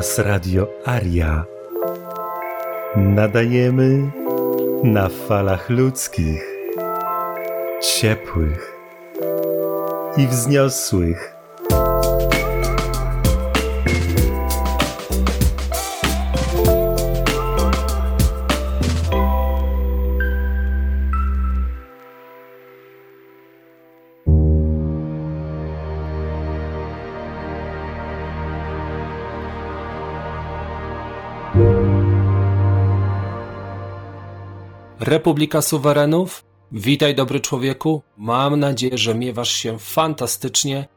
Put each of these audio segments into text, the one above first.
Hałas Radio Aria. Nadajemy na falach ludzkich, ciepłych i wzniosłych. Republika Suwerenów, witaj dobry człowieku. Mam nadzieję, że miewasz się fantastycznie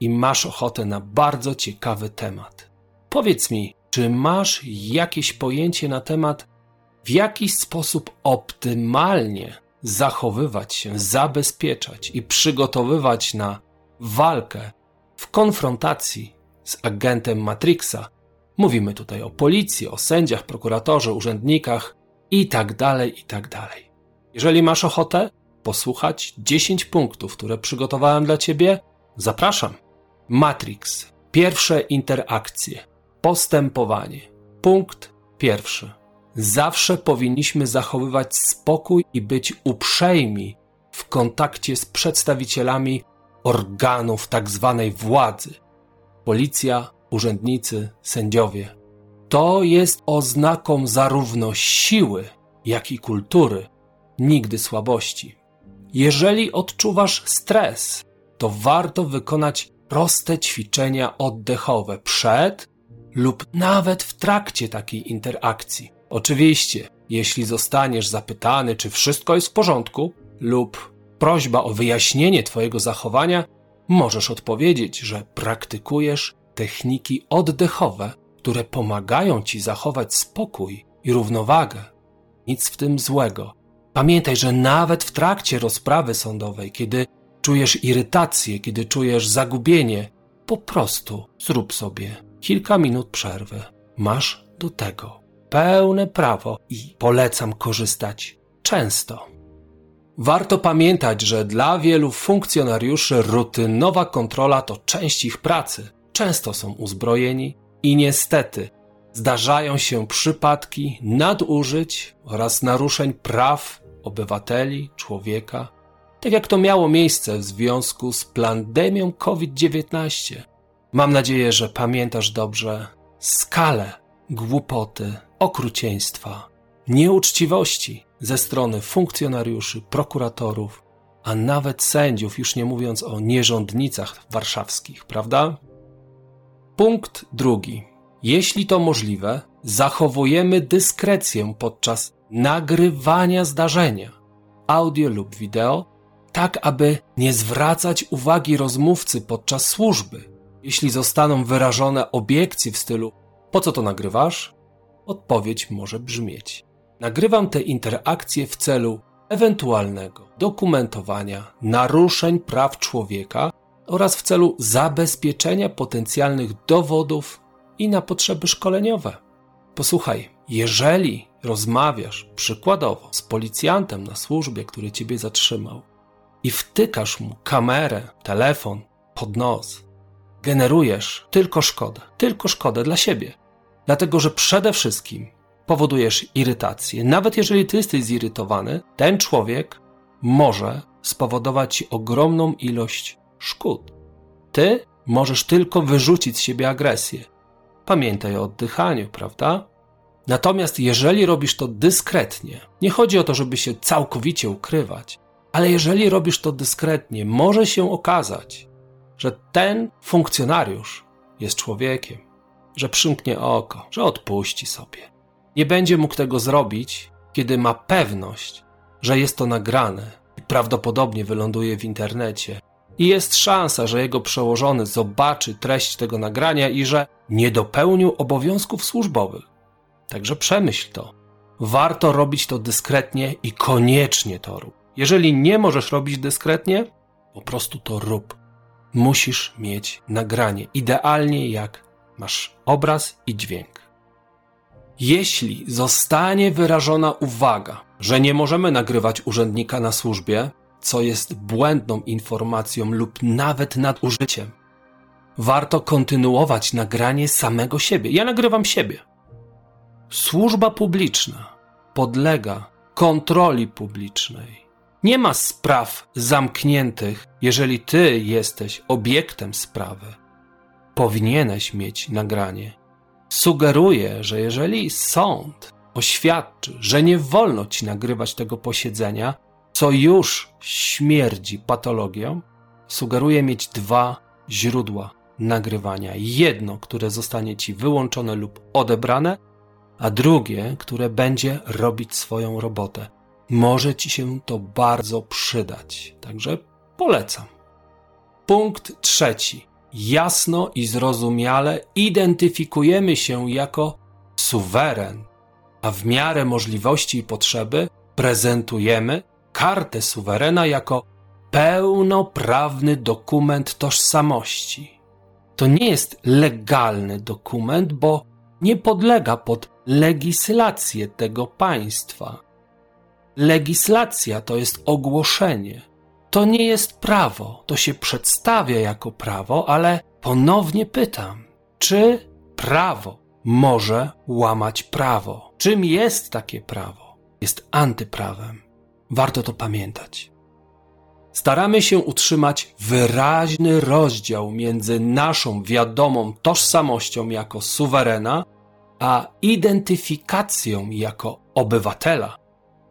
i masz ochotę na bardzo ciekawy temat. Powiedz mi, czy masz jakieś pojęcie na temat, w jaki sposób optymalnie zachowywać się, zabezpieczać i przygotowywać na walkę w konfrontacji z agentem Matrixa? Mówimy tutaj o policji, o sędziach, prokuratorze, urzędnikach i tak dalej, i tak dalej. Jeżeli masz ochotę posłuchać 10 punktów, które przygotowałem dla ciebie, zapraszam. Matrix. Pierwsze interakcje. Postępowanie. Punkt pierwszy. Zawsze powinniśmy zachowywać spokój i być uprzejmi w kontakcie z przedstawicielami organów tak zwanej władzy. Policja, urzędnicy, sędziowie. To jest oznaką zarówno siły, jak i kultury, nigdy słabości. Jeżeli odczuwasz stres, to warto wykonać proste ćwiczenia oddechowe przed lub nawet w trakcie takiej interakcji. Oczywiście, jeśli zostaniesz zapytany, czy wszystko jest w porządku, lub prośba o wyjaśnienie Twojego zachowania, możesz odpowiedzieć, że praktykujesz techniki oddechowe które pomagają ci zachować spokój i równowagę. Nic w tym złego. Pamiętaj, że nawet w trakcie rozprawy sądowej, kiedy czujesz irytację, kiedy czujesz zagubienie, po prostu zrób sobie kilka minut przerwy. Masz do tego pełne prawo i polecam korzystać często. Warto pamiętać, że dla wielu funkcjonariuszy rutynowa kontrola to część ich pracy. Często są uzbrojeni, i niestety zdarzają się przypadki nadużyć oraz naruszeń praw obywateli, człowieka, tak jak to miało miejsce w związku z pandemią COVID-19. Mam nadzieję, że pamiętasz dobrze skalę głupoty, okrucieństwa, nieuczciwości ze strony funkcjonariuszy, prokuratorów, a nawet sędziów, już nie mówiąc o nierządnicach warszawskich, prawda? Punkt drugi. Jeśli to możliwe, zachowujemy dyskrecję podczas nagrywania zdarzenia, audio lub wideo, tak aby nie zwracać uwagi rozmówcy podczas służby. Jeśli zostaną wyrażone obiekcje w stylu: Po co to nagrywasz? Odpowiedź może brzmieć: Nagrywam te interakcje w celu ewentualnego dokumentowania naruszeń praw człowieka oraz w celu zabezpieczenia potencjalnych dowodów i na potrzeby szkoleniowe. Posłuchaj, jeżeli rozmawiasz przykładowo z policjantem na służbie, który ciebie zatrzymał i wtykasz mu kamerę, telefon pod nos, generujesz tylko szkodę, tylko szkodę dla siebie. Dlatego, że przede wszystkim powodujesz irytację. Nawet jeżeli ty jesteś zirytowany, ten człowiek może spowodować ci ogromną ilość szkód. Ty możesz tylko wyrzucić z siebie agresję. Pamiętaj o oddychaniu, prawda? Natomiast jeżeli robisz to dyskretnie, nie chodzi o to, żeby się całkowicie ukrywać, ale jeżeli robisz to dyskretnie, może się okazać, że ten funkcjonariusz jest człowiekiem, że przymknie oko, że odpuści sobie. Nie będzie mógł tego zrobić, kiedy ma pewność, że jest to nagrane i prawdopodobnie wyląduje w internecie i jest szansa, że jego przełożony zobaczy treść tego nagrania i że nie dopełnił obowiązków służbowych. Także przemyśl to. Warto robić to dyskretnie i koniecznie to rób. Jeżeli nie możesz robić dyskretnie, po prostu to rób. Musisz mieć nagranie, idealnie jak masz obraz i dźwięk. Jeśli zostanie wyrażona uwaga, że nie możemy nagrywać urzędnika na służbie, co jest błędną informacją lub nawet nadużyciem. warto kontynuować nagranie samego siebie. Ja nagrywam siebie. Służba publiczna podlega kontroli publicznej. Nie ma spraw zamkniętych, jeżeli ty jesteś obiektem sprawy. Powinieneś mieć nagranie. Sugeruję, że jeżeli sąd oświadczy, że nie wolno ci nagrywać tego posiedzenia, co już śmierdzi patologią, sugeruję mieć dwa źródła nagrywania. Jedno, które zostanie ci wyłączone lub odebrane, a drugie, które będzie robić swoją robotę. Może ci się to bardzo przydać, także polecam. Punkt trzeci. Jasno i zrozumiale identyfikujemy się jako suweren, a w miarę możliwości i potrzeby prezentujemy kartę suwerena jako pełnoprawny dokument tożsamości. To nie jest legalny dokument, bo nie podlega pod legislację tego państwa. Legislacja to jest ogłoszenie. To nie jest prawo, to się przedstawia jako prawo, ale ponownie pytam, czy prawo może łamać prawo? Czym jest takie prawo? Jest antyprawem. Warto to pamiętać. Staramy się utrzymać wyraźny rozdział między naszą wiadomą tożsamością jako suwerena, a identyfikacją jako obywatela.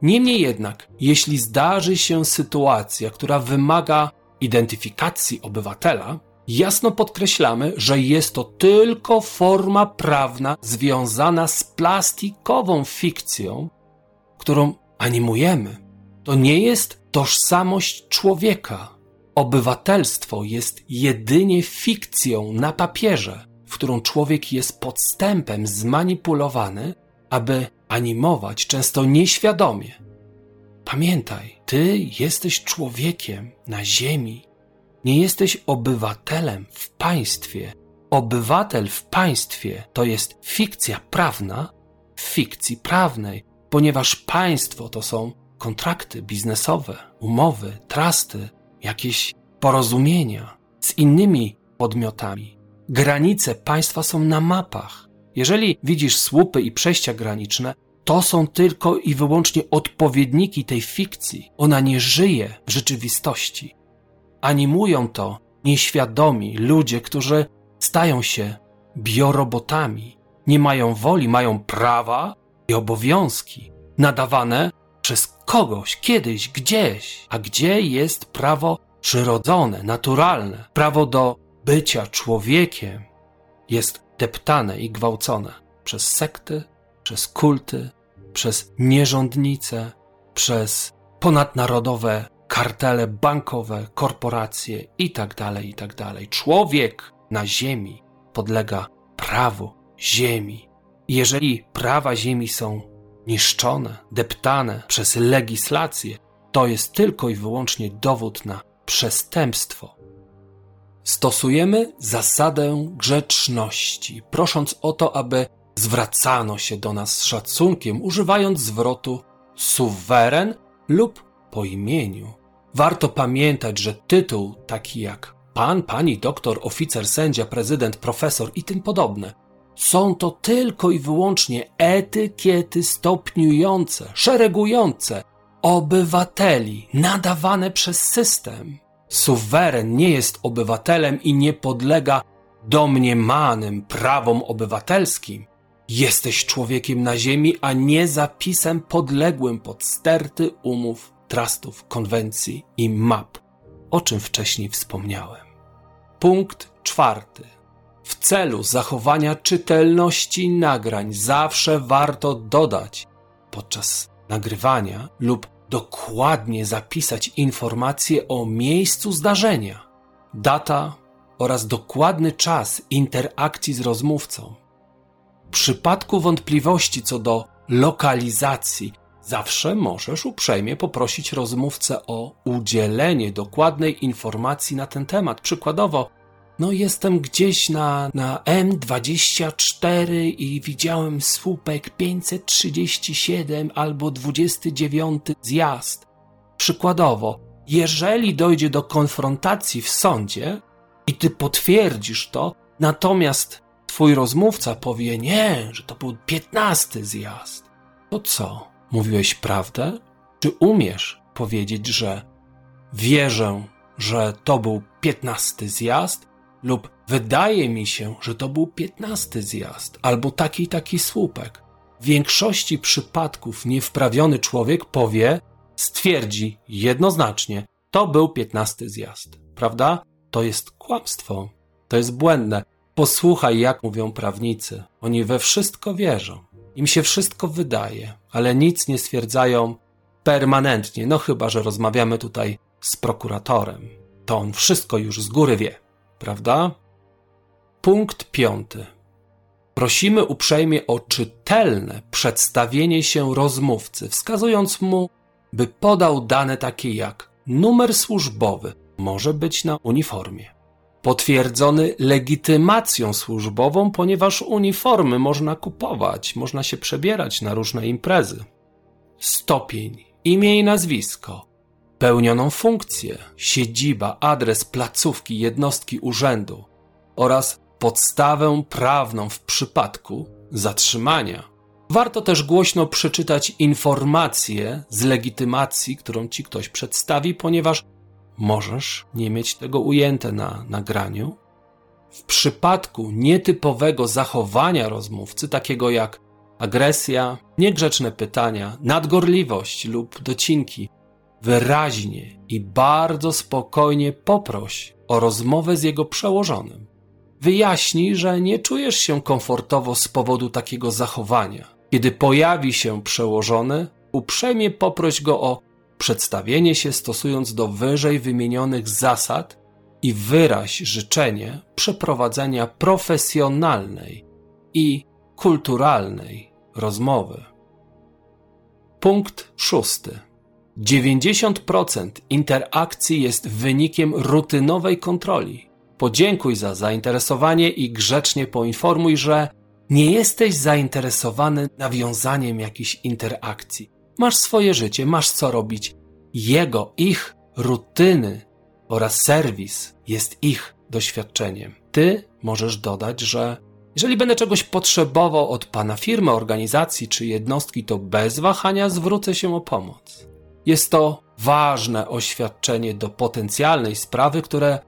Niemniej jednak, jeśli zdarzy się sytuacja, która wymaga identyfikacji obywatela, jasno podkreślamy, że jest to tylko forma prawna związana z plastikową fikcją, którą animujemy. To nie jest tożsamość człowieka. Obywatelstwo jest jedynie fikcją na papierze, w którą człowiek jest podstępem zmanipulowany, aby animować często nieświadomie. Pamiętaj, ty jesteś człowiekiem na ziemi. Nie jesteś obywatelem w państwie. Obywatel w państwie to jest fikcja prawna w fikcji prawnej, ponieważ państwo to są kontrakty biznesowe, umowy, trusty, jakieś porozumienia z innymi podmiotami. Granice państwa są na mapach. Jeżeli widzisz słupy i przejścia graniczne, to są tylko i wyłącznie odpowiedniki tej fikcji. Ona nie żyje w rzeczywistości. Animują to nieświadomi ludzie, którzy stają się biorobotami. Nie mają woli, mają prawa i obowiązki nadawane przez kogoś, kiedyś, gdzieś. A gdzie jest prawo przyrodzone, naturalne, prawo do bycia człowiekiem, jest deptane i gwałcone przez sekty, przez kulty, przez nierządnice, przez ponadnarodowe kartele bankowe, korporacje itd., tak itd. Tak Człowiek na ziemi podlega prawu ziemi. Jeżeli prawa ziemi są niszczone, deptane przez legislację, to jest tylko i wyłącznie dowód na przestępstwo. Stosujemy zasadę grzeczności, prosząc o to, aby zwracano się do nas z szacunkiem, używając zwrotu suweren lub po imieniu. Warto pamiętać, że tytuł taki jak pan, pani, doktor, oficer, sędzia, prezydent, profesor i tym podobne są to tylko i wyłącznie etykiety stopniujące, szeregujące obywateli nadawane przez system. Suweren nie jest obywatelem i nie podlega domniemanym prawom obywatelskim. Jesteś człowiekiem na ziemi, a nie zapisem podległym pod sterty umów, trustów, konwencji i map, o czym wcześniej wspomniałem. Punkt czwarty. W celu zachowania czytelności nagrań zawsze warto dodać podczas nagrywania lub dokładnie zapisać informacje o miejscu zdarzenia, data oraz dokładny czas interakcji z rozmówcą. W przypadku wątpliwości co do lokalizacji, zawsze możesz uprzejmie poprosić rozmówcę o udzielenie dokładnej informacji na ten temat. Przykładowo, no jestem gdzieś na, na M24 i widziałem słupek 537 albo 29 zjazd. Przykładowo, jeżeli dojdzie do konfrontacji w sądzie, i ty potwierdzisz to, natomiast twój rozmówca powie nie, że to był piętnasty zjazd, to co? Mówiłeś prawdę? Czy umiesz powiedzieć, że wierzę, że to był piętnasty zjazd, lub wydaje mi się, że to był piętnasty zjazd, albo taki taki słupek? W większości przypadków niewprawiony człowiek powie, stwierdzi jednoznacznie, to był piętnasty zjazd, prawda? To jest kłamstwo, to jest błędne. Posłuchaj, jak mówią prawnicy. Oni we wszystko wierzą. Im się wszystko wydaje, ale nic nie stwierdzają permanentnie, no chyba, że rozmawiamy tutaj z prokuratorem. To on wszystko już z góry wie, prawda? Punkt piąty. Prosimy uprzejmie o czytelne przedstawienie się rozmówcy, wskazując mu, by podał dane takie jak numer służbowy, może być na uniformie, potwierdzony legitymacją służbową, ponieważ uniformy można kupować, można się przebierać na różne imprezy. Stopień, imię i nazwisko, pełnioną funkcję, siedziba, adres placówki jednostki urzędu oraz podstawę prawną w przypadku zatrzymania. Warto też głośno przeczytać informację z legitymacji, którą ci ktoś przedstawi, ponieważ możesz nie mieć tego ujęte na nagraniu. W przypadku nietypowego zachowania rozmówcy, takiego jak agresja, niegrzeczne pytania, nadgorliwość lub docinki, wyraźnie i bardzo spokojnie poproś o rozmowę z jego przełożonym. Wyjaśnij, że nie czujesz się komfortowo z powodu takiego zachowania. Kiedy pojawi się przełożony, uprzejmie poproś go o przedstawienie się stosując do wyżej wymienionych zasad i wyraź życzenie przeprowadzenia profesjonalnej i kulturalnej rozmowy. Punkt szósty. 90% interakcji jest wynikiem rutynowej kontroli. Podziękuj za zainteresowanie i grzecznie poinformuj, że nie jesteś zainteresowany nawiązaniem jakiejś interakcji. Masz swoje życie, masz co robić. Jego, ich rutyny oraz serwis jest ich doświadczeniem. Ty możesz dodać, że jeżeli będę czegoś potrzebował od pana firmy, organizacji czy jednostki, to bez wahania zwrócę się o pomoc. Jest to ważne oświadczenie do potencjalnej sprawy, które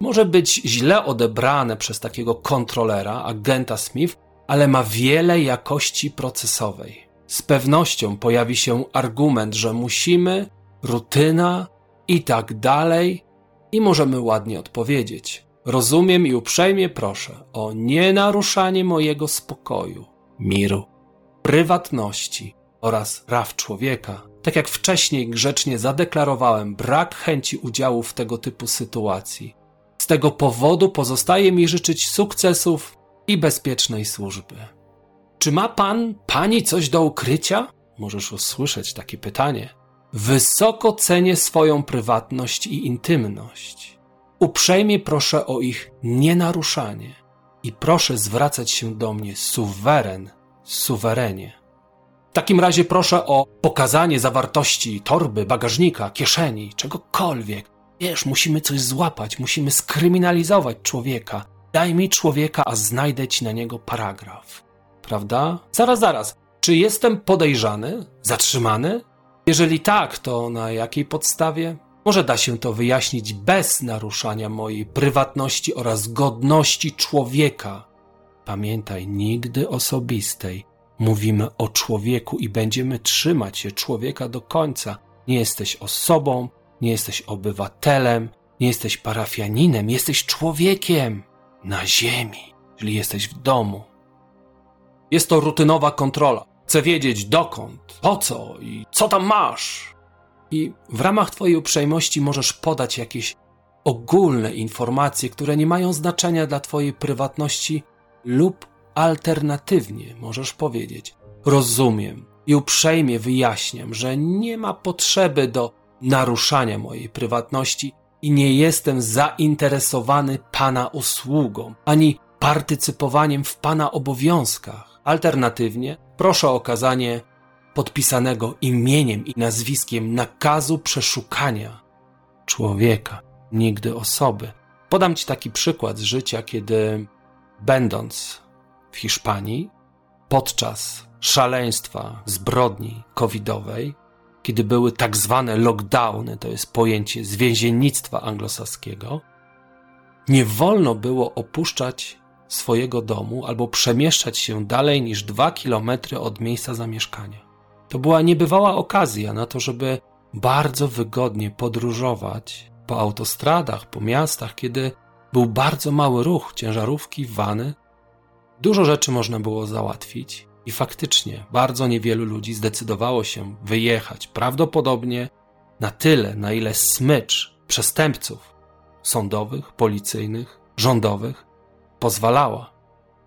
może być źle odebrane przez takiego kontrolera, agenta Smith, ale ma wiele jakości procesowej. Z pewnością pojawi się argument, że musimy, rutyna i tak dalej, i możemy ładnie odpowiedzieć. Rozumiem i uprzejmie proszę o nienaruszanie mojego spokoju, miru, prywatności oraz praw człowieka. Tak jak wcześniej grzecznie zadeklarowałem brak chęci udziału w tego typu sytuacji. Z tego powodu pozostaje mi życzyć sukcesów i bezpiecznej służby. Czy ma pan, pani coś do ukrycia? Możesz usłyszeć takie pytanie. Wysoko cenię swoją prywatność i intymność. Uprzejmie proszę o ich nienaruszanie i proszę zwracać się do mnie suweren, suwerenie. Takim razie proszę o pokazanie zawartości torby, bagażnika, kieszeni, czegokolwiek. Wiesz, musimy coś złapać, musimy skryminalizować człowieka. Daj mi człowieka, a znajdę ci na niego paragraf. Prawda? Zaraz, zaraz. Czy jestem podejrzany? Zatrzymany? Jeżeli tak, to na jakiej podstawie? Może da się to wyjaśnić bez naruszania mojej prywatności oraz godności człowieka. Pamiętaj, nigdy osobistej. Mówimy o człowieku i będziemy trzymać się człowieka do końca. Nie jesteś osobą, nie jesteś obywatelem, nie jesteś parafianinem, jesteś człowiekiem na ziemi, czyli jesteś w domu. Jest to rutynowa kontrola. Chcę wiedzieć dokąd, po co i co tam masz. I w ramach Twojej uprzejmości możesz podać jakieś ogólne informacje, które nie mają znaczenia dla Twojej prywatności, lub alternatywnie możesz powiedzieć: Rozumiem i uprzejmie wyjaśniam, że nie ma potrzeby do naruszania mojej prywatności i nie jestem zainteresowany Pana usługą ani partycypowaniem w Pana obowiązkach. Alternatywnie proszę o okazanie podpisanego imieniem i nazwiskiem nakazu przeszukania człowieka, nigdy osoby. Podam Ci taki przykład z życia, kiedy będąc w Hiszpanii, podczas szaleństwa, zbrodni covidowej, kiedy były tak zwane lockdowny, to jest pojęcie z więziennictwa anglosaskiego, nie wolno było opuszczać swojego domu albo przemieszczać się dalej niż dwa kilometry od miejsca zamieszkania. To była niebywała okazja na to, żeby bardzo wygodnie podróżować po autostradach, po miastach, kiedy był bardzo mały ruch, ciężarówki, wany. Dużo rzeczy można było załatwić i faktycznie bardzo niewielu ludzi zdecydowało się wyjechać, prawdopodobnie na tyle, na ile smycz przestępców sądowych, policyjnych, rządowych pozwalała.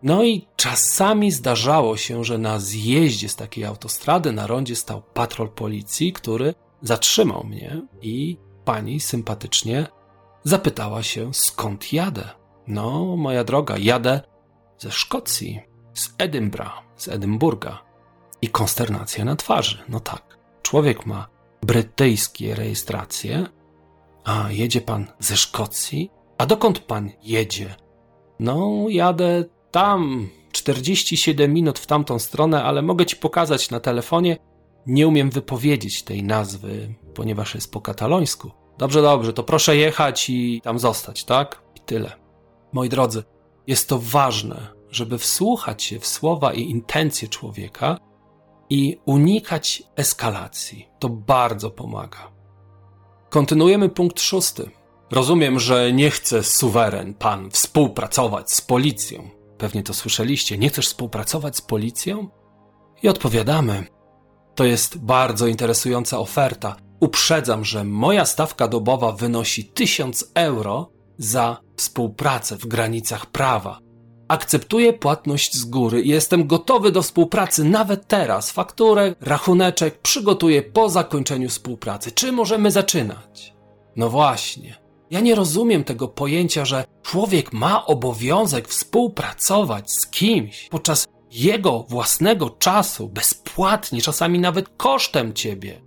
No i czasami zdarzało się, że na zjeździe z takiej autostrady na rondzie stał patrol policji, który zatrzymał mnie i pani sympatycznie zapytała się, skąd jadę. No, moja droga, jadę ze Szkocji, z Edynbra, z Edynburga. I konsternacja na twarzy. No tak, człowiek ma brytyjskie rejestracje, a jedzie pan ze Szkocji? A dokąd pan jedzie? No, jadę tam 47 minut w tamtą stronę, ale mogę ci pokazać na telefonie. Nie umiem wypowiedzieć tej nazwy, ponieważ jest po katalońsku. Dobrze, dobrze, to proszę jechać i tam zostać, tak? I tyle. Moi drodzy, jest to ważne, żeby wsłuchać się w słowa i intencje człowieka i unikać eskalacji. To bardzo pomaga. Kontynuujemy punkt szósty. Rozumiem, że nie chce suweren pan współpracować z policją. Pewnie to słyszeliście. Nie chcesz współpracować z policją? I odpowiadamy. To jest bardzo interesująca oferta. Uprzedzam, że moja stawka dobowa wynosi 1000 euro za współpracę w granicach prawa. Akceptuję płatność z góry i jestem gotowy do współpracy nawet teraz. Fakturę, rachuneczek przygotuję po zakończeniu współpracy. Czy możemy zaczynać? No właśnie. Ja nie rozumiem tego pojęcia, że człowiek ma obowiązek współpracować z kimś podczas jego własnego czasu, bezpłatnie, czasami nawet kosztem ciebie.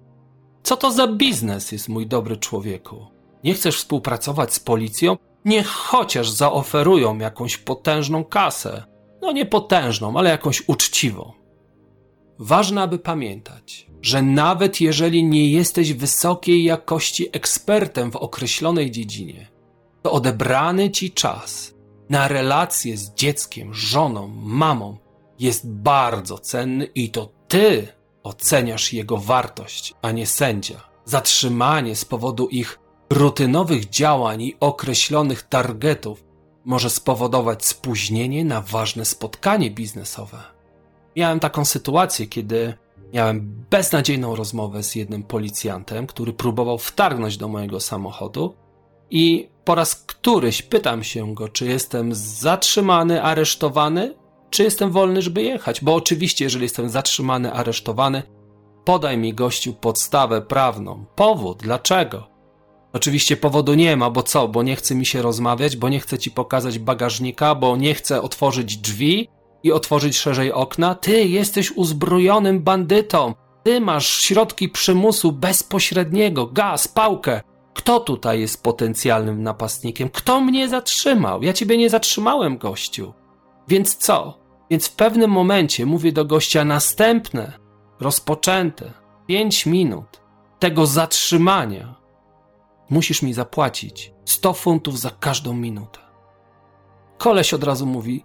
Co to za biznes jest, mój dobry człowieku? Nie chcesz współpracować z policją? Niech chociaż zaoferują jakąś potężną kasę. No nie potężną, ale jakąś uczciwą. Ważne, aby pamiętać, że nawet jeżeli nie jesteś wysokiej jakości ekspertem w określonej dziedzinie, to odebrany ci czas na relacje z dzieckiem, żoną, mamą jest bardzo cenny i to ty oceniasz jego wartość, a nie sędzia. Zatrzymanie z powodu ich rutynowych działań i określonych targetów może spowodować spóźnienie na ważne spotkanie biznesowe. Miałem taką sytuację, kiedy miałem beznadziejną rozmowę z jednym policjantem, który próbował wtargnąć do mojego samochodu i po raz któryś pytam się go, czy jestem zatrzymany, aresztowany, czy jestem wolny, żeby jechać. Bo oczywiście, jeżeli jestem zatrzymany, aresztowany, podaj mi gościu podstawę prawną. Powód, dlaczego? Oczywiście powodu nie ma, bo co? Bo nie chce mi się rozmawiać, bo nie chce ci pokazać bagażnika, bo nie chce otworzyć drzwi i otworzyć szerzej okna. Ty jesteś uzbrojonym bandytą. Ty masz środki przymusu bezpośredniego, gaz, pałkę. Kto tutaj jest potencjalnym napastnikiem? Kto mnie zatrzymał? Ja ciebie nie zatrzymałem, gościu. Więc co? Więc w pewnym momencie mówię do gościa następne, rozpoczęte, pięć minut tego zatrzymania musisz mi zapłacić 100 funtów za każdą minutę. Koleś od razu mówi: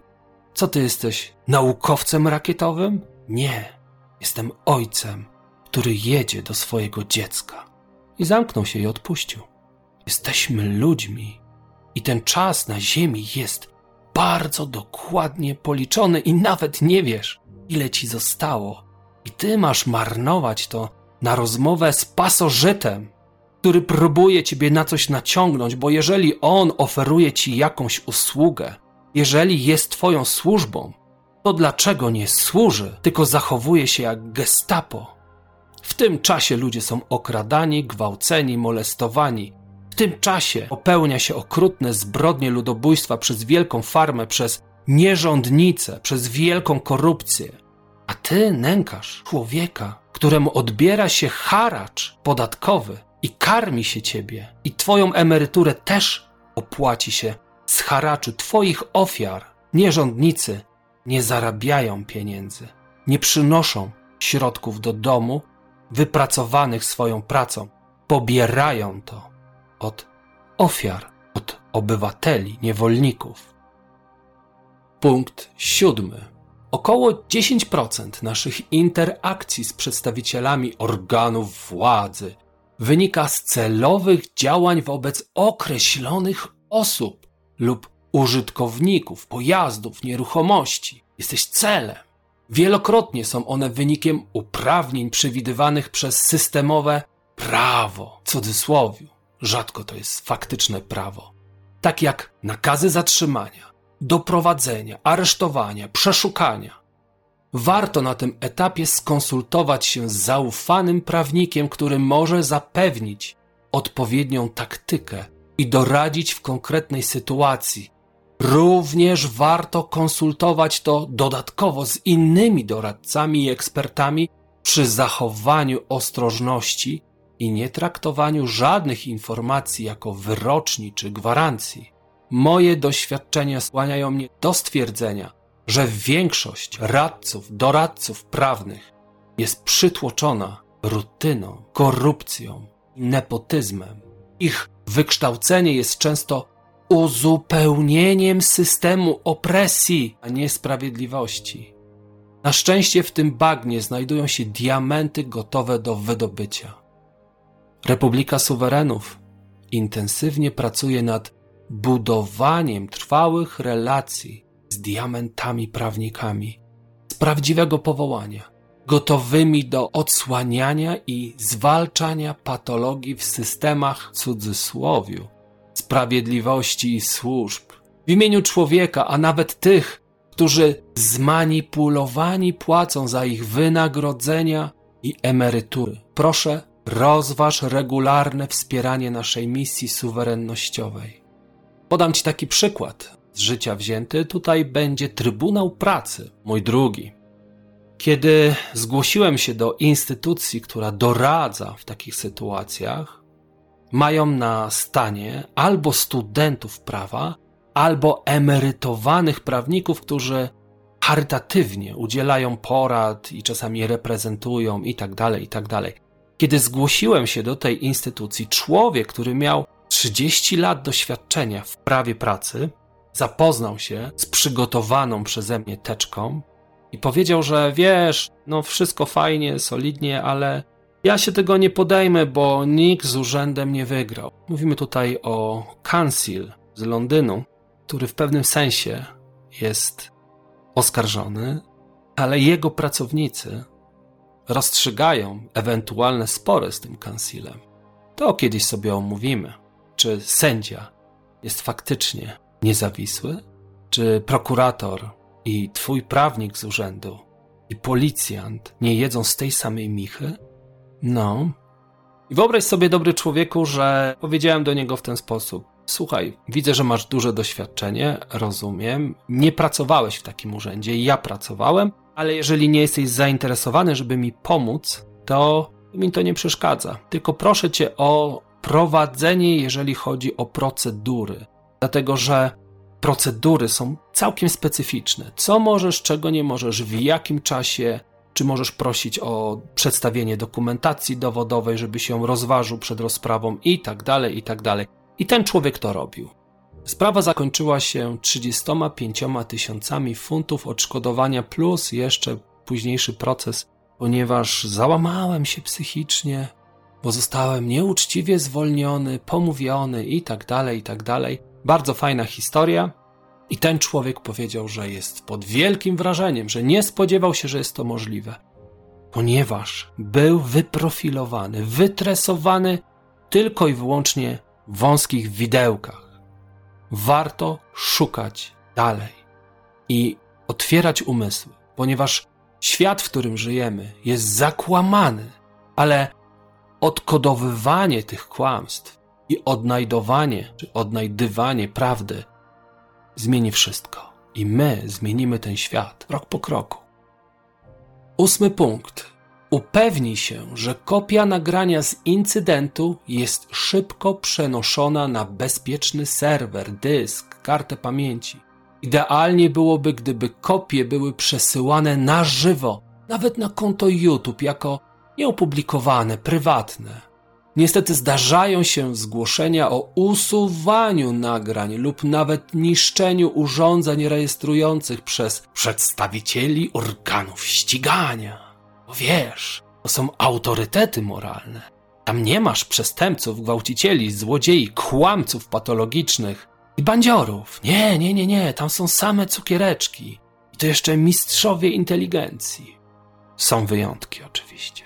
Co ty jesteś, naukowcem rakietowym? Nie, jestem ojcem, który jedzie do swojego dziecka. I zamknął się i odpuścił. Jesteśmy ludźmi i ten czas na Ziemi jest bardzo dokładnie policzony i nawet nie wiesz, ile ci zostało. I ty masz marnować to na rozmowę z pasożytem, który próbuje ciebie na coś naciągnąć, bo jeżeli on oferuje ci jakąś usługę, jeżeli jest twoją służbą, to dlaczego nie służy, tylko zachowuje się jak gestapo? W tym czasie ludzie są okradani, gwałceni, molestowani. W tym czasie popełnia się okrutne zbrodnie ludobójstwa przez wielką farmę, przez nierządnicę, przez wielką korupcję. A ty nękasz człowieka, któremu odbiera się haracz podatkowy i karmi się ciebie, i twoją emeryturę też opłaci się z haraczu Twoich ofiar nierządnicy nie zarabiają pieniędzy, nie przynoszą środków do domu wypracowanych swoją pracą. Pobierają to od ofiar, od obywateli, niewolników. Punkt siódmy. Około 10% naszych interakcji z przedstawicielami organów władzy wynika z celowych działań wobec określonych osób lub użytkowników, pojazdów, nieruchomości. Jesteś celem. Wielokrotnie są one wynikiem uprawnień przewidywanych przez systemowe prawo, w cudzysłowiu. Rzadko to jest faktyczne prawo. Tak jak nakazy zatrzymania, doprowadzenia, aresztowania, przeszukania. Warto na tym etapie skonsultować się z zaufanym prawnikiem, który może zapewnić odpowiednią taktykę i doradzić w konkretnej sytuacji. Również warto konsultować to dodatkowo z innymi doradcami i ekspertami przy zachowaniu ostrożności i nie traktowaniu żadnych informacji jako wyroczni czy gwarancji. Moje doświadczenia skłaniają mnie do stwierdzenia, że większość radców, doradców prawnych jest przytłoczona rutyną, korupcją nepotyzmem. Ich wykształcenie jest często uzupełnieniem systemu opresji, a nie sprawiedliwości. Na szczęście w tym bagnie znajdują się diamenty gotowe do wydobycia. Republika Suwerenów intensywnie pracuje nad budowaniem trwałych relacji z diamentami prawnikami, z prawdziwego powołania, gotowymi do odsłaniania i zwalczania patologii w systemach cudzysłowiu, sprawiedliwości i służb, w imieniu człowieka, a nawet tych, którzy zmanipulowani płacą za ich wynagrodzenia i emerytury. Proszę, rozważ regularne wspieranie naszej misji suwerennościowej. Podam Ci taki przykład życia wzięty. Tutaj będzie Trybunał Pracy, mój drugi. Kiedy zgłosiłem się do instytucji, która doradza w takich sytuacjach, mają na stanie albo studentów prawa, albo emerytowanych prawników, którzy charytatywnie udzielają porad i czasami reprezentują i tak dalej, i tak. Kiedy zgłosiłem się do tej instytucji, człowiek, który miał 30 lat doświadczenia w prawie pracy, zapoznał się z przygotowaną przeze mnie teczką i powiedział, że wiesz, no wszystko fajnie, solidnie, ale ja się tego nie podejmę, bo nikt z urzędem nie wygrał. Mówimy tutaj o Council z Londynu, który w pewnym sensie jest oskarżony, ale jego pracownicy rozstrzygają ewentualne spory z tym Councilem. To kiedyś sobie omówimy, czy sędzia jest faktycznie niezawisły, czy prokurator i twój prawnik z urzędu i policjant nie jedzą z tej samej michy? No. I wyobraź sobie, dobry człowieku, że powiedziałem do niego w ten sposób: Słuchaj, widzę, że masz duże doświadczenie, rozumiem. Nie pracowałeś w takim urzędzie, ja pracowałem, ale jeżeli nie jesteś zainteresowany, żeby mi pomóc, to mi to nie przeszkadza. Tylko proszę cię o prowadzenie, jeżeli chodzi o procedury. Dlatego, że procedury są całkiem specyficzne. Co możesz, czego nie możesz, w jakim czasie, czy możesz prosić o przedstawienie dokumentacji dowodowej, żeby się rozważył przed rozprawą i tak dalej, i tak dalej. I ten człowiek to robił. Sprawa zakończyła się 35 tysiącami funtów odszkodowania plus jeszcze późniejszy proces, ponieważ załamałem się psychicznie, bo zostałem nieuczciwie zwolniony, pomówiony i tak dalej, i tak dalej. Bardzo fajna historia. I ten człowiek powiedział, że jest pod wielkim wrażeniem, że nie spodziewał się, że jest to możliwe, ponieważ był wyprofilowany, wytresowany tylko i wyłącznie w wąskich widełkach. Warto szukać dalej i otwierać umysły, ponieważ świat, w którym żyjemy, jest zakłamany, ale odkodowywanie tych kłamstw i odnajdowanie czy odnajdywanie prawdy zmieni wszystko. I my zmienimy ten świat krok po kroku. Ósmy punkt. Upewnij się, że kopia nagrania z incydentu jest szybko przenoszona na bezpieczny serwer, dysk, kartę pamięci. Idealnie byłoby, gdyby kopie były przesyłane na żywo, nawet na konto YouTube, jako nieopublikowane, prywatne. Niestety zdarzają się zgłoszenia o usuwaniu nagrań lub nawet niszczeniu urządzeń rejestrujących przez przedstawicieli organów ścigania. Bo wiesz, to są autorytety moralne. Tam nie masz przestępców, gwałcicieli, złodziei, kłamców patologicznych i bandziorów. Nie, nie, nie, nie, tam są same cukiereczki. I to jeszcze mistrzowie inteligencji. Są wyjątki oczywiście.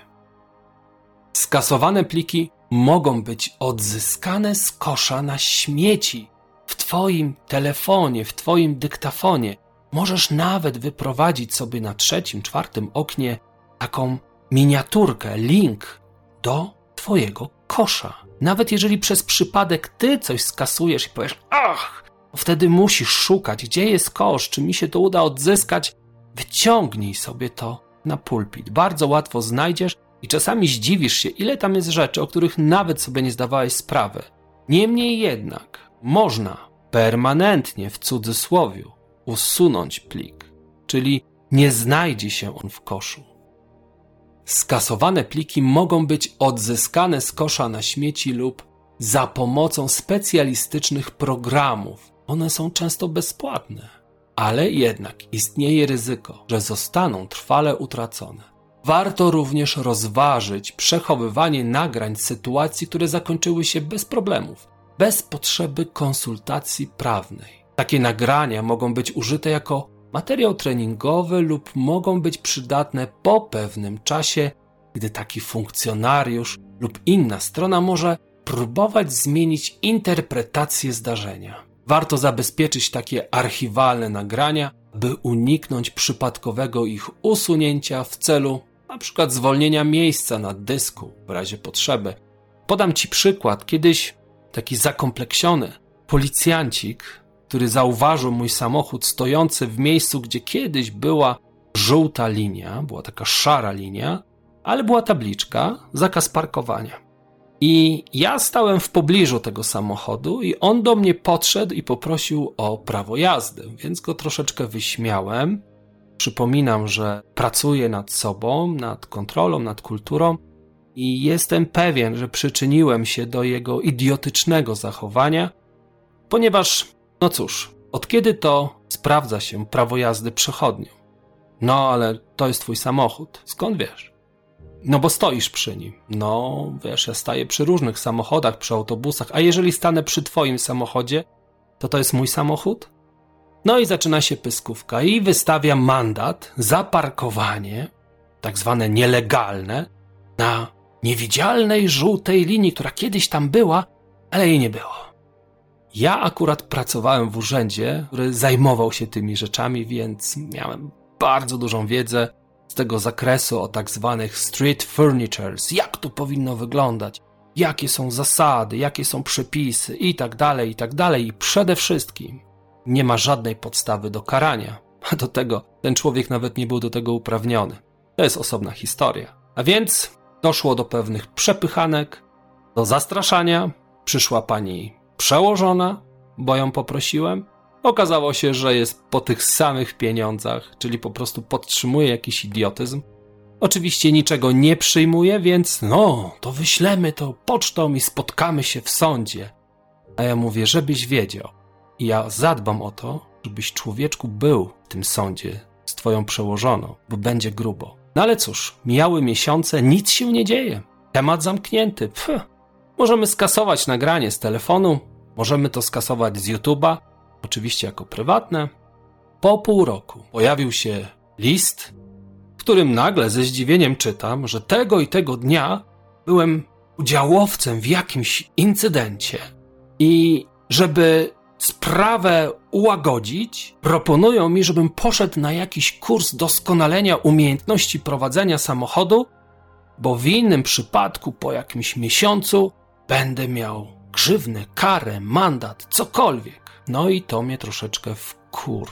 Skasowane pliki mogą być odzyskane z kosza na śmieci w Twoim telefonie, w Twoim dyktafonie. Możesz nawet wyprowadzić sobie na trzecim, czwartym oknie taką miniaturkę, link do Twojego kosza. Nawet jeżeli przez przypadek Ty coś skasujesz i powiesz, ach, wtedy musisz szukać, gdzie jest kosz, czy mi się to uda odzyskać. Wyciągnij sobie to na pulpit. Bardzo łatwo znajdziesz i czasami zdziwisz się, ile tam jest rzeczy, o których nawet sobie nie zdawałeś sprawy. Niemniej jednak można permanentnie w cudzysłowiu usunąć plik, czyli nie znajdzie się on w koszu. Skasowane pliki mogą być odzyskane z kosza na śmieci lub za pomocą specjalistycznych programów. One są często bezpłatne, ale jednak istnieje ryzyko, że zostaną trwale utracone. Warto również rozważyć przechowywanie nagrań sytuacji, które zakończyły się bez problemów, bez potrzeby konsultacji prawnej. Takie nagrania mogą być użyte jako materiał treningowy lub mogą być przydatne po pewnym czasie, gdy taki funkcjonariusz lub inna strona może próbować zmienić interpretację zdarzenia. Warto zabezpieczyć takie archiwalne nagrania, by uniknąć przypadkowego ich usunięcia w celu przykład zwolnienia miejsca na dysku w razie potrzeby. Podam Ci przykład. Kiedyś taki zakompleksiony policjancik, który zauważył mój samochód stojący w miejscu, gdzie kiedyś była żółta linia, była taka szara linia, ale była tabliczka zakaz parkowania. I ja stałem w pobliżu tego samochodu, i on do mnie podszedł i poprosił o prawo jazdy, więc go troszeczkę wyśmiałem. Przypominam, że pracuję nad sobą, nad kontrolą, nad kulturą i jestem pewien, że przyczyniłem się do jego idiotycznego zachowania, ponieważ, no cóż, od kiedy to sprawdza się prawo jazdy przechodnią? No, ale to jest twój samochód. Skąd wiesz? No bo stoisz przy nim. No, wiesz, ja staję przy różnych samochodach, przy autobusach, a jeżeli stanę przy twoim samochodzie, to to jest mój samochód? No i zaczyna się pyskówka i wystawia mandat za parkowanie, tak zwane nielegalne, na niewidzialnej żółtej linii, która kiedyś tam była, ale jej nie było. Ja akurat pracowałem w urzędzie, który zajmował się tymi rzeczami, więc miałem bardzo dużą wiedzę z tego zakresu o tak zwanych street furnitures, jak to powinno wyglądać, jakie są zasady, jakie są przepisy i tak dalej, i tak dalej. I przede wszystkim nie ma żadnej podstawy do karania. A do tego ten człowiek nawet nie był do tego uprawniony. To jest osobna historia. A więc doszło do pewnych przepychanek, do zastraszania. Przyszła pani przełożona, bo ją poprosiłem. Okazało się, że jest po tych samych pieniądzach, czyli po prostu podtrzymuje jakiś idiotyzm. Oczywiście niczego nie przyjmuje, więc no, to wyślemy to pocztą i spotkamy się w sądzie. A ja mówię, żebyś wiedział, i ja zadbam o to, żebyś człowieczku był w tym sądzie z twoją przełożoną, bo będzie grubo. No ale cóż, mijały miesiące, nic się nie dzieje. Temat zamknięty. Pff. Możemy skasować nagranie z telefonu, możemy to skasować z YouTube'a, oczywiście jako prywatne. Po pół roku pojawił się list, w którym nagle ze zdziwieniem czytam, że tego i tego dnia byłem udziałowcem w jakimś incydencie i żeby sprawę ułagodzić, proponują mi, żebym poszedł na jakiś kurs doskonalenia umiejętności prowadzenia samochodu, bo w innym przypadku po jakimś miesiącu będę miał grzywnę, karę, mandat, cokolwiek. No i to mnie troszeczkę wkur.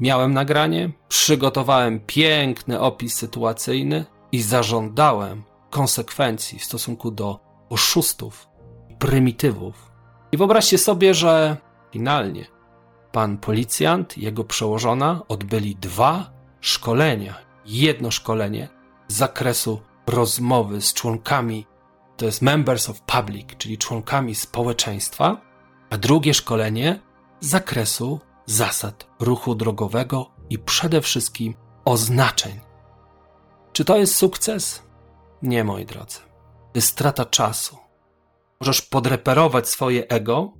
Miałem nagranie, przygotowałem piękny opis sytuacyjny, i zażądałem konsekwencji w stosunku do oszustów, prymitywów. I wyobraźcie sobie, że finalnie pan policjant jego przełożona odbyli dwa szkolenia. Jedno szkolenie z zakresu rozmowy z członkami, to jest members of public, czyli członkami społeczeństwa, a drugie szkolenie z zakresu zasad ruchu drogowego i przede wszystkim oznaczeń. Czy to jest sukces? Nie, moi drodzy. To jest strata czasu. Możesz podreperować swoje ego,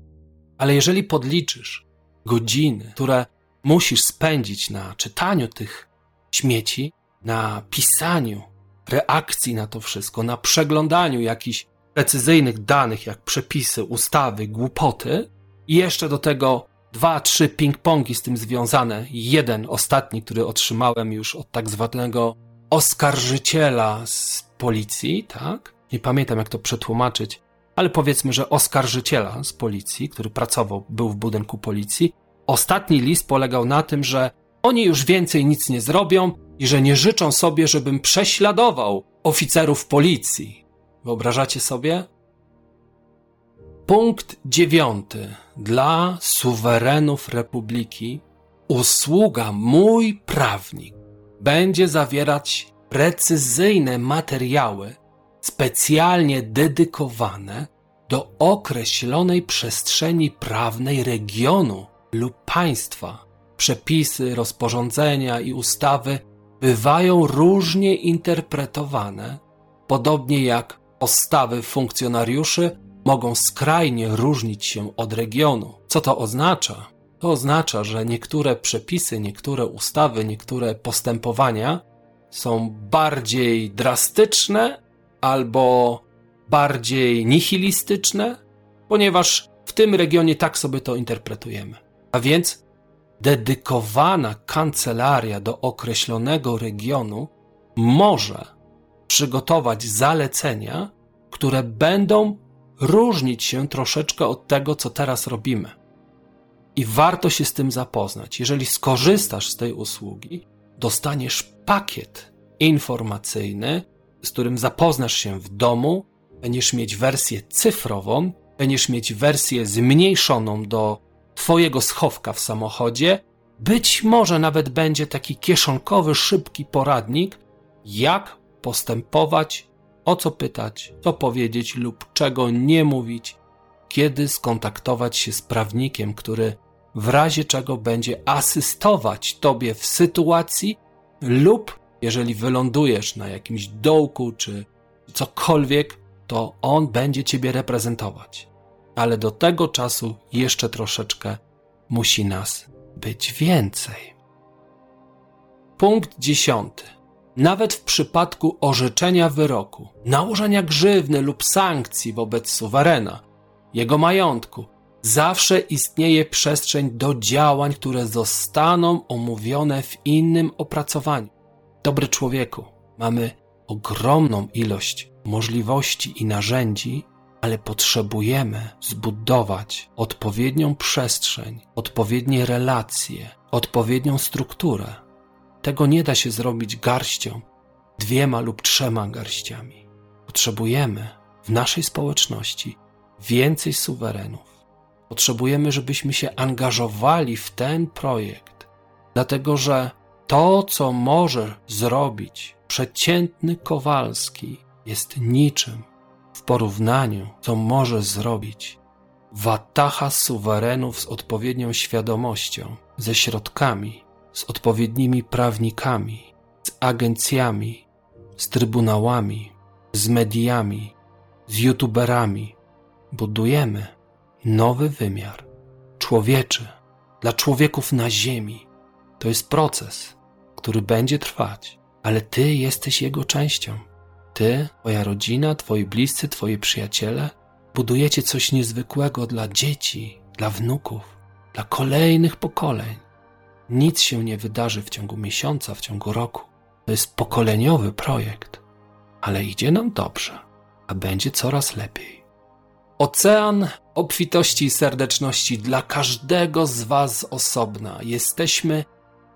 ale jeżeli podliczysz godziny, które musisz spędzić na czytaniu tych śmieci, na pisaniu reakcji na to wszystko, na przeglądaniu jakichś precyzyjnych danych, jak przepisy, ustawy, głupoty, i jeszcze do tego dwa, trzy ping-pongi z tym związane. Jeden ostatni, który otrzymałem już od tak zwanego oskarżyciela z policji, tak? Nie pamiętam, jak to przetłumaczyć, ale powiedzmy, że oskarżyciela z policji, który pracował, był w budynku policji. Ostatni list polegał na tym, że oni już więcej nic nie zrobią i że nie życzą sobie, żebym prześladował oficerów policji. Wyobrażacie sobie? Punkt dziewiąty. Dla suwerenów republiki usługa mój prawnik będzie zawierać precyzyjne materiały specjalnie dedykowane do określonej przestrzeni prawnej regionu lub państwa. Przepisy, rozporządzenia i ustawy bywają różnie interpretowane, podobnie jak postawy funkcjonariuszy mogą skrajnie różnić się od regionu. Co to oznacza? To oznacza, że niektóre przepisy, niektóre ustawy, niektóre postępowania są bardziej drastyczne albo bardziej nihilistyczne, ponieważ w tym regionie tak sobie to interpretujemy. A więc dedykowana kancelaria do określonego regionu może przygotować zalecenia, które będą różnić się troszeczkę od tego, co teraz robimy. I warto się z tym zapoznać. Jeżeli skorzystasz z tej usługi, dostaniesz pakiet informacyjny, z którym zapoznasz się w domu, będziesz mieć wersję cyfrową, będziesz mieć wersję zmniejszoną do Twojego schowka w samochodzie. Być może nawet będzie taki kieszonkowy, szybki poradnik, jak postępować o co pytać, co powiedzieć lub czego nie mówić, kiedy skontaktować się z prawnikiem, który w razie czego będzie asystować tobie w sytuacji lub jeżeli wylądujesz na jakimś dołku czy cokolwiek, to on będzie ciebie reprezentować. Ale do tego czasu jeszcze troszeczkę musi nas być więcej. Punkt dziesiąty nawet w przypadku orzeczenia wyroku, nałożenia grzywny lub sankcji wobec suwerena, jego majątku, zawsze istnieje przestrzeń do działań, które zostaną omówione w innym opracowaniu. Dobry człowieku, mamy ogromną ilość możliwości i narzędzi, ale potrzebujemy zbudować odpowiednią przestrzeń, odpowiednie relacje, odpowiednią strukturę tego nie da się zrobić garścią, dwiema lub trzema garściami. Potrzebujemy w naszej społeczności więcej suwerenów. Potrzebujemy, żebyśmy się angażowali w ten projekt, dlatego że to, co może zrobić przeciętny Kowalski, jest niczym w porównaniu, co może zrobić watacha suwerenów z odpowiednią świadomością, ze środkami, z odpowiednimi prawnikami, z agencjami, z trybunałami, z mediami, z youtuberami. Budujemy nowy wymiar człowieczy dla człowieków na Ziemi. To jest proces, który będzie trwać, ale Ty jesteś jego częścią. Ty, Twoja rodzina, Twoi bliscy, Twoi przyjaciele budujecie coś niezwykłego dla dzieci, dla wnuków, dla kolejnych pokoleń. Nic się nie wydarzy w ciągu miesiąca, w ciągu roku. To jest pokoleniowy projekt, ale idzie nam dobrze, a będzie coraz lepiej. Ocean obfitości i serdeczności dla każdego z Was osobna. Jesteśmy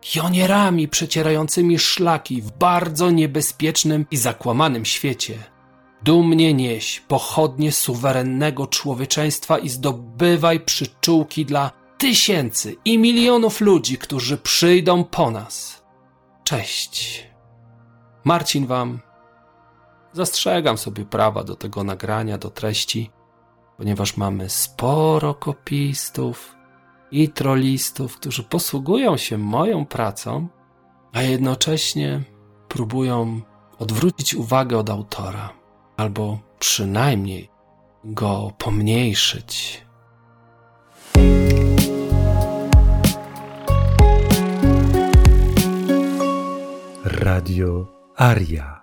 pionierami przecierającymi szlaki w bardzo niebezpiecznym i zakłamanym świecie. Dumnie nieś pochodnie suwerennego człowieczeństwa i zdobywaj przyczółki dla tysięcy i milionów ludzi, którzy przyjdą po nas. Cześć. Marcin Wam. Zastrzegam sobie prawa do tego nagrania, do treści, ponieważ mamy sporo kopistów i trollistów, którzy posługują się moją pracą, a jednocześnie próbują odwrócić uwagę od autora, albo przynajmniej go pomniejszyć. Radio Aria.